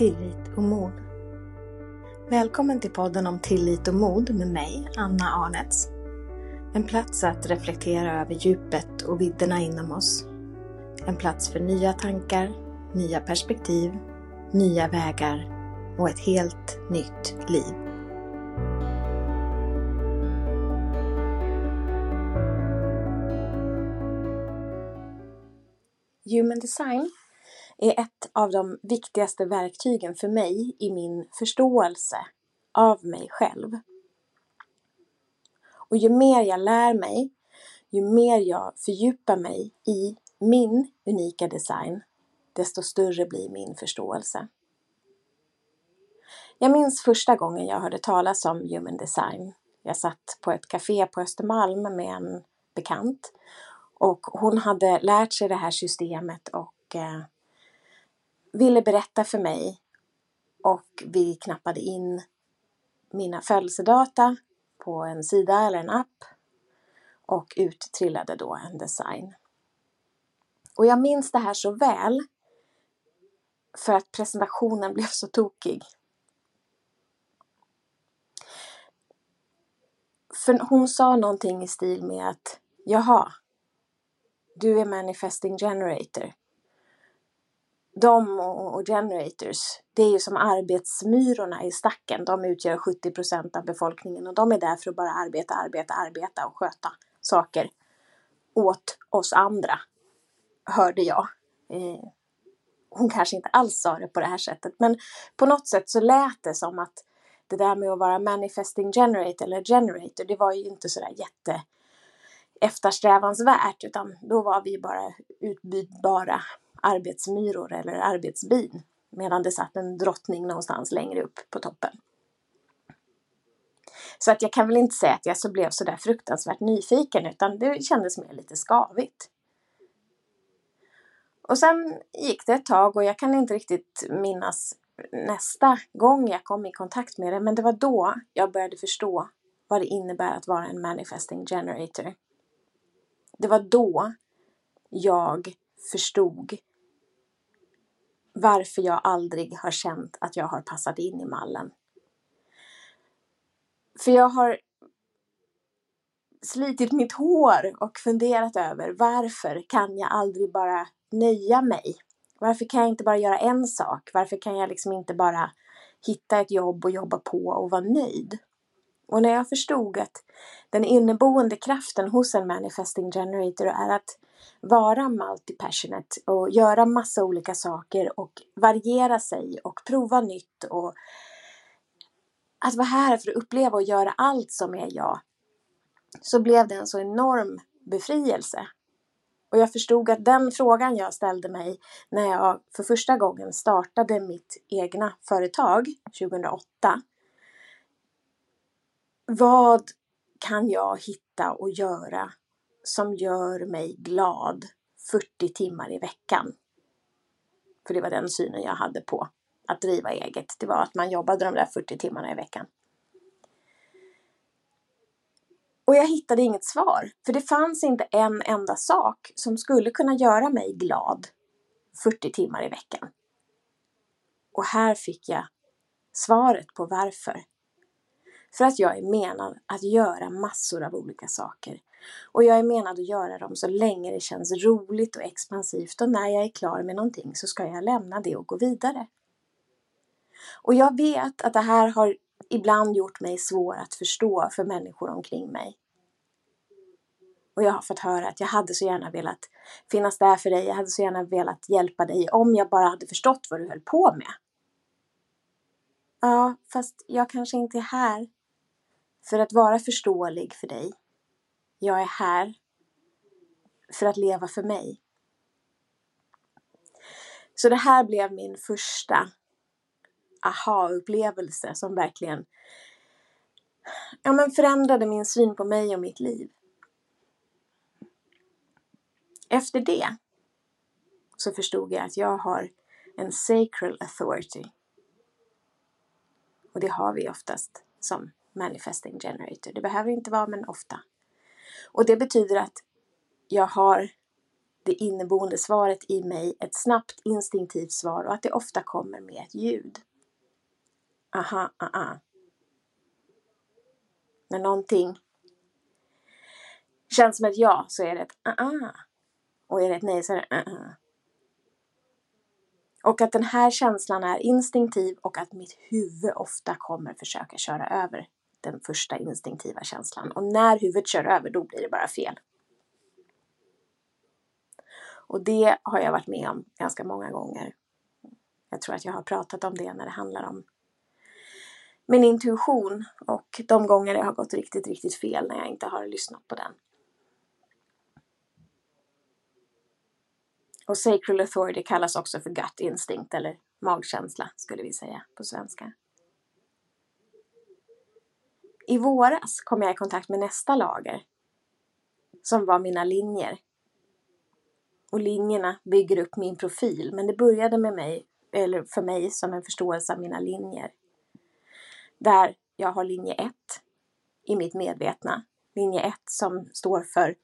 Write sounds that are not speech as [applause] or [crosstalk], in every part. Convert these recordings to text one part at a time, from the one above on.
tillit och mod. Välkommen till podden om tillit och mod med mig, Anna Arnets. En plats att reflektera över djupet och vidderna inom oss. En plats för nya tankar, nya perspektiv, nya vägar och ett helt nytt liv. Human design är ett av de viktigaste verktygen för mig i min förståelse av mig själv. Och ju mer jag lär mig, ju mer jag fördjupar mig i min unika design, desto större blir min förståelse. Jag minns första gången jag hörde talas om human design. Jag satt på ett café på Östermalm med en bekant och hon hade lärt sig det här systemet och eh, ville berätta för mig och vi knappade in mina födelsedata på en sida eller en app och ut trillade då en design. Och jag minns det här så väl för att presentationen [laughs] blev så tokig. För hon sa någonting i stil med att Jaha, du är manifesting generator de och, generators, det är ju som arbetsmyrorna i stacken. De utgör 70 procent av befolkningen och de är där för att bara arbeta, arbeta, arbeta och sköta saker åt oss andra, hörde jag. Eh, hon kanske inte alls sa det på det här sättet, men på något sätt så lät det som att det där med att vara manifesting generator eller generator, det var ju inte sådär jätte eftersträvansvärt, utan då var vi bara utbytbara arbetsmyror eller arbetsbin medan det satt en drottning någonstans längre upp på toppen. Så att jag kan väl inte säga att jag så blev så där fruktansvärt nyfiken utan det kändes mer lite skavigt. Och sen gick det ett tag och jag kan inte riktigt minnas nästa gång jag kom i kontakt med det men det var då jag började förstå vad det innebär att vara en manifesting generator. Det var då jag förstod varför jag aldrig har känt att jag har passat in i mallen. För jag har slitit mitt hår och funderat över varför kan jag aldrig bara nöja mig? Varför kan jag inte bara göra en sak? Varför kan jag liksom inte bara hitta ett jobb och jobba på och vara nöjd? Och när jag förstod att den inneboende kraften hos en manifesting generator är att vara multi-passionate och göra massa olika saker och variera sig och prova nytt och att vara här för att uppleva och göra allt som är jag så blev det en så enorm befrielse. Och jag förstod att den frågan jag ställde mig när jag för första gången startade mitt egna företag 2008. Vad kan jag hitta och göra som gör mig glad 40 timmar i veckan. För det var den synen jag hade på att driva eget. Det var att man jobbade de där 40 timmarna i veckan. Och jag hittade inget svar, för det fanns inte en enda sak som skulle kunna göra mig glad 40 timmar i veckan. Och här fick jag svaret på varför. För att jag är menad att göra massor av olika saker och jag är menad att göra dem så länge det känns roligt och expansivt och när jag är klar med någonting så ska jag lämna det och gå vidare. Och jag vet att det här har ibland gjort mig svår att förstå för människor omkring mig. Och jag har fått höra att jag hade så gärna velat finnas där för dig, jag hade så gärna velat hjälpa dig om jag bara hade förstått vad du höll på med. Ja, fast jag kanske inte är här för att vara förståelig för dig. Jag är här för att leva för mig. Så det här blev min första aha-upplevelse som verkligen ja, men förändrade min syn på mig och mitt liv. Efter det så förstod jag att jag har en sacral authority. Och det har vi oftast som manifesting generator. Det behöver inte vara, men ofta. Och det betyder att jag har det inneboende svaret i mig ett snabbt instinktivt svar och att det ofta kommer med ett ljud. Aha, aha. När någonting känns som ett ja så är det ett aha. Och är det ett nej så är det aha. Och att den här känslan är instinktiv och att mitt huvud ofta kommer försöka köra över den första instinktiva känslan. Och när huvudet kör över, då blir det bara fel. Och det har jag varit med om ganska många gånger. Jag tror att jag har pratat om det när det handlar om min intuition och de gånger det har gått riktigt, riktigt fel när jag inte har lyssnat på den. Och sacral authority kallas också för gut instinct eller magkänsla skulle vi säga på svenska. I våras kom jag i kontakt med nästa lager som var mina linjer. Och linjerna bygger upp min profil, men det började med mig, eller för mig som en förståelse av mina linjer. Där jag har linje 1 i mitt medvetna. Linje 1 som står för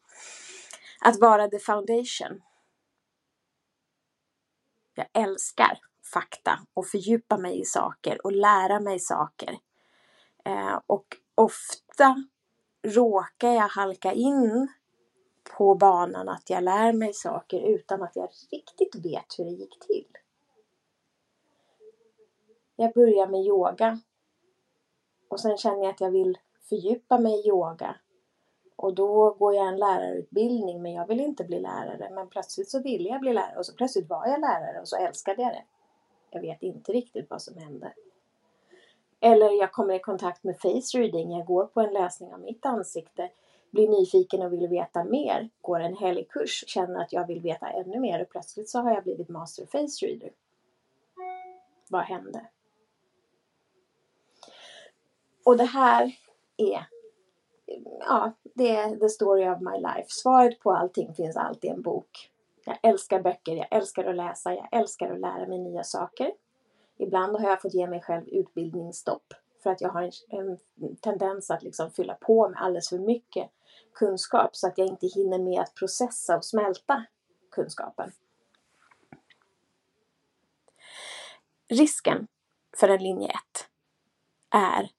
att vara the foundation, jag älskar fakta och fördjupa mig i saker och lära mig saker. Eh, och ofta råkar jag halka in på banan att jag lär mig saker utan att jag riktigt vet hur det gick till. Jag börjar med yoga och sen känner jag att jag vill fördjupa mig i yoga och då går jag en lärarutbildning men jag vill inte bli lärare. Men plötsligt så ville jag bli lärare och så plötsligt var jag lärare och så älskade jag det. Jag vet inte riktigt vad som hände. Eller jag kommer i kontakt med face reading. Jag går på en läsning av mitt ansikte. Blir nyfiken och vill veta mer. Går en helgkurs. Känner att jag vill veta ännu mer och plötsligt så har jag blivit master face reader. Vad hände? Och det här är ja, det är the story of my life. Svaret på allting finns alltid i en bok. Jag älskar böcker, jag älskar att läsa, jag älskar att lära mig nya saker. Ibland har jag fått ge mig själv utbildningsstopp för att jag har en, en tendens att liksom fylla på med alldeles för mycket kunskap så att jag inte hinner med att processa och smälta kunskapen. Risken för en linje 1 är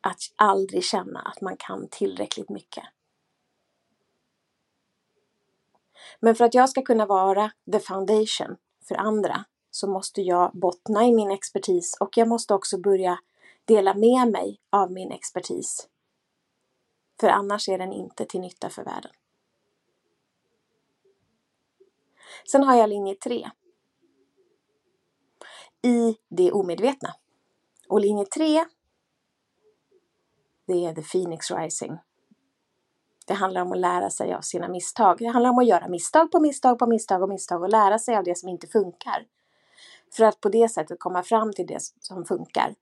att aldrig känna att man kan tillräckligt mycket. Men för att jag ska kunna vara the foundation för andra så måste jag bottna i min expertis och jag måste också börja dela med mig av min expertis. För annars är den inte till nytta för världen. Sen har jag linje 3. I det omedvetna. Och linje 3 det är The Phoenix Rising. Det handlar om att lära sig av sina misstag. Det handlar om att göra misstag på misstag på misstag och misstag och lära sig av det som inte funkar. För att på det sättet komma fram till det som funkar.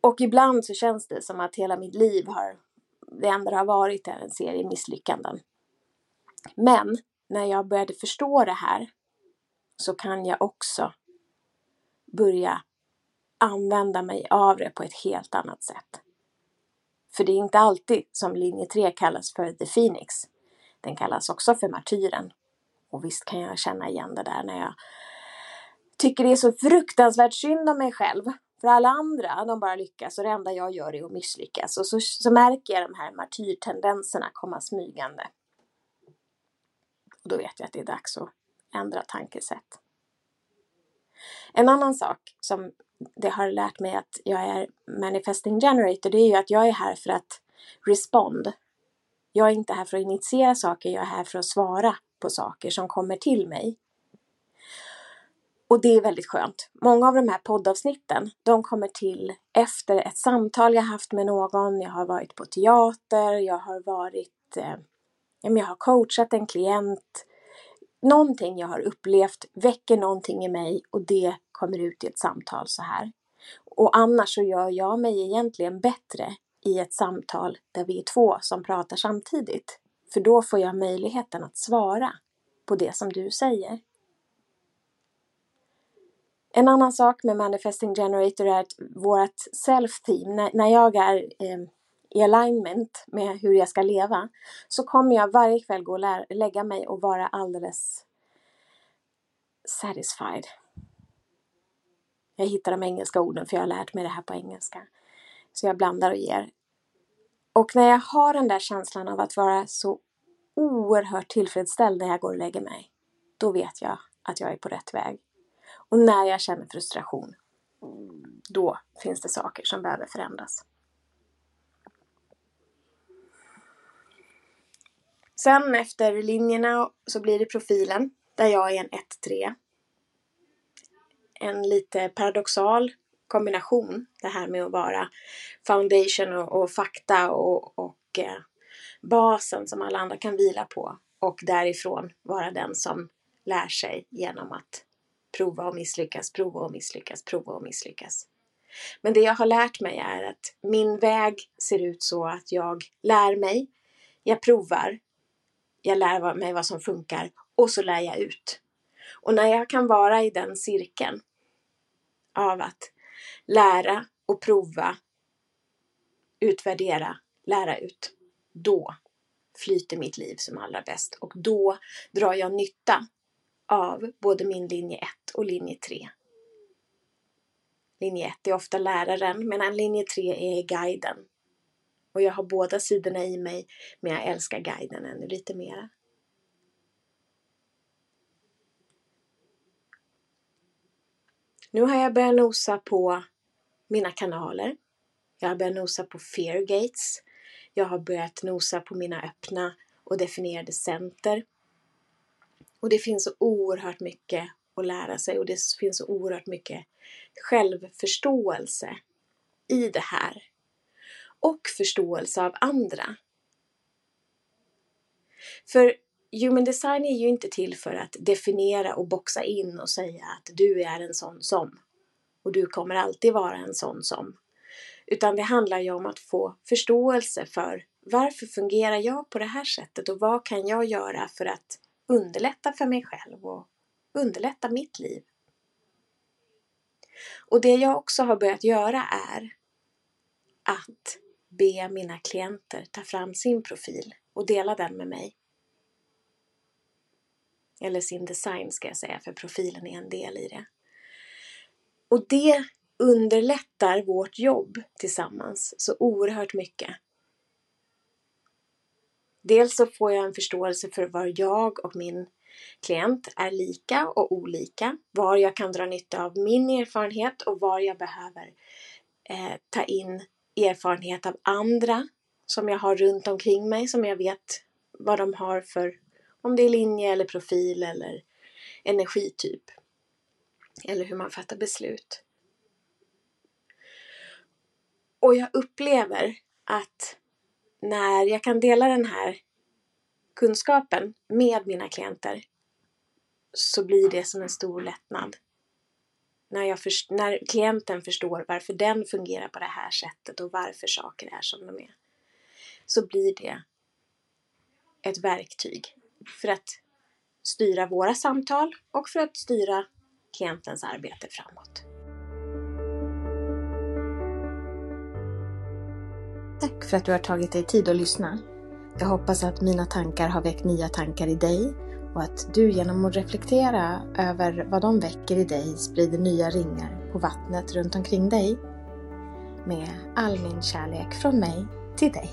Och ibland så känns det som att hela mitt liv har, det enda det har varit är en serie misslyckanden. Men när jag började förstå det här så kan jag också börja använda mig av det på ett helt annat sätt. För det är inte alltid som linje 3 kallas för The Phoenix. Den kallas också för martyren. Och visst kan jag känna igen det där när jag tycker det är så fruktansvärt synd om mig själv. För alla andra, de bara lyckas och det enda jag gör är att misslyckas. Och så, så märker jag de här martyrtendenserna komma smygande. Och då vet jag att det är dags att ändra tankesätt. En annan sak som det har lärt mig att jag är manifesting generator, det är ju att jag är här för att respond. Jag är inte här för att initiera saker, jag är här för att svara på saker som kommer till mig. Och det är väldigt skönt. Många av de här poddavsnitten, de kommer till efter ett samtal jag haft med någon. Jag har varit på teater, jag har varit, eh, jag har coachat en klient. Någonting jag har upplevt väcker någonting i mig och det kommer ut i ett samtal så här. Och annars så gör jag mig egentligen bättre i ett samtal där vi är två som pratar samtidigt. För då får jag möjligheten att svara på det som du säger. En annan sak med Manifesting Generator är att vårt self-team, när, jag är ehm, i alignment med hur jag ska leva så kommer jag varje kväll gå och lägga mig och vara alldeles satisfied. Jag hittar de engelska orden för jag har lärt mig det här på engelska. Så jag blandar och ger. Och när jag har den där känslan av att vara så oerhört tillfredsställd när jag går och lägger mig, då vet jag att jag är på rätt väg. Och när jag känner frustration, då finns det saker som behöver förändras. Sen efter linjerna så blir det profilen där jag är en 1-3. En lite paradoxal kombination det här med att vara foundation och, och fakta och, och eh, basen som alla andra kan vila på och därifrån vara den som lär sig genom att prova och misslyckas, prova och misslyckas, prova och misslyckas. Men det jag har lärt mig är att min väg ser ut så att jag lär mig, jag provar, jag lär mig vad som funkar och så lär jag ut. Och när jag kan vara i den cirkeln av att lära och prova, utvärdera, lära ut, då flyter mitt liv som allra bäst och då drar jag nytta av både min linje 1 och linje 3. Linje 1 är ofta läraren medan linje 3 är guiden. Och jag har båda sidorna i mig men jag älskar guiden ännu lite mera. Nu har jag börjat nosa på mina kanaler. Jag har börjat nosa på fear gates. Jag har börjat nosa på mina öppna och definierade center. Och det finns så oerhört mycket att lära sig och det finns så oerhört mycket självförståelse i det här. Och förståelse av andra. För human design är ju inte till för att definiera och boxa in och säga att du är en sån som. Och du kommer alltid vara en sån som. Utan det handlar ju om att få förståelse för varför fungerar jag på det här sättet och vad kan jag göra för att underlätta för mig själv och underlätta mitt liv. Och det jag också har börjat göra är att be mina klienter ta fram sin profil och dela den med mig. Eller sin design ska jag säga, för profilen är en del i det. Och det underlättar vårt jobb tillsammans så oerhört mycket. Dels så får jag en förståelse för var jag och min klient är lika och olika, var jag kan dra nytta av min erfarenhet och var jag behöver eh, ta in erfarenhet av andra som jag har runt omkring mig, som jag vet vad de har för, om det är linje eller profil eller energityp. Eller hur man fattar beslut. Och jag upplever att när jag kan dela den här kunskapen med mina klienter så blir det som en stor lättnad. När, jag först, när klienten förstår varför den fungerar på det här sättet och varför saker är som de är. Så blir det ett verktyg för att styra våra samtal och för att styra klientens arbete framåt. Tack för att du har tagit dig tid att lyssna. Jag hoppas att mina tankar har väckt nya tankar i dig och att du genom att reflektera över vad de väcker i dig sprider nya ringar på vattnet runt omkring dig. Med all min kärlek från mig till dig.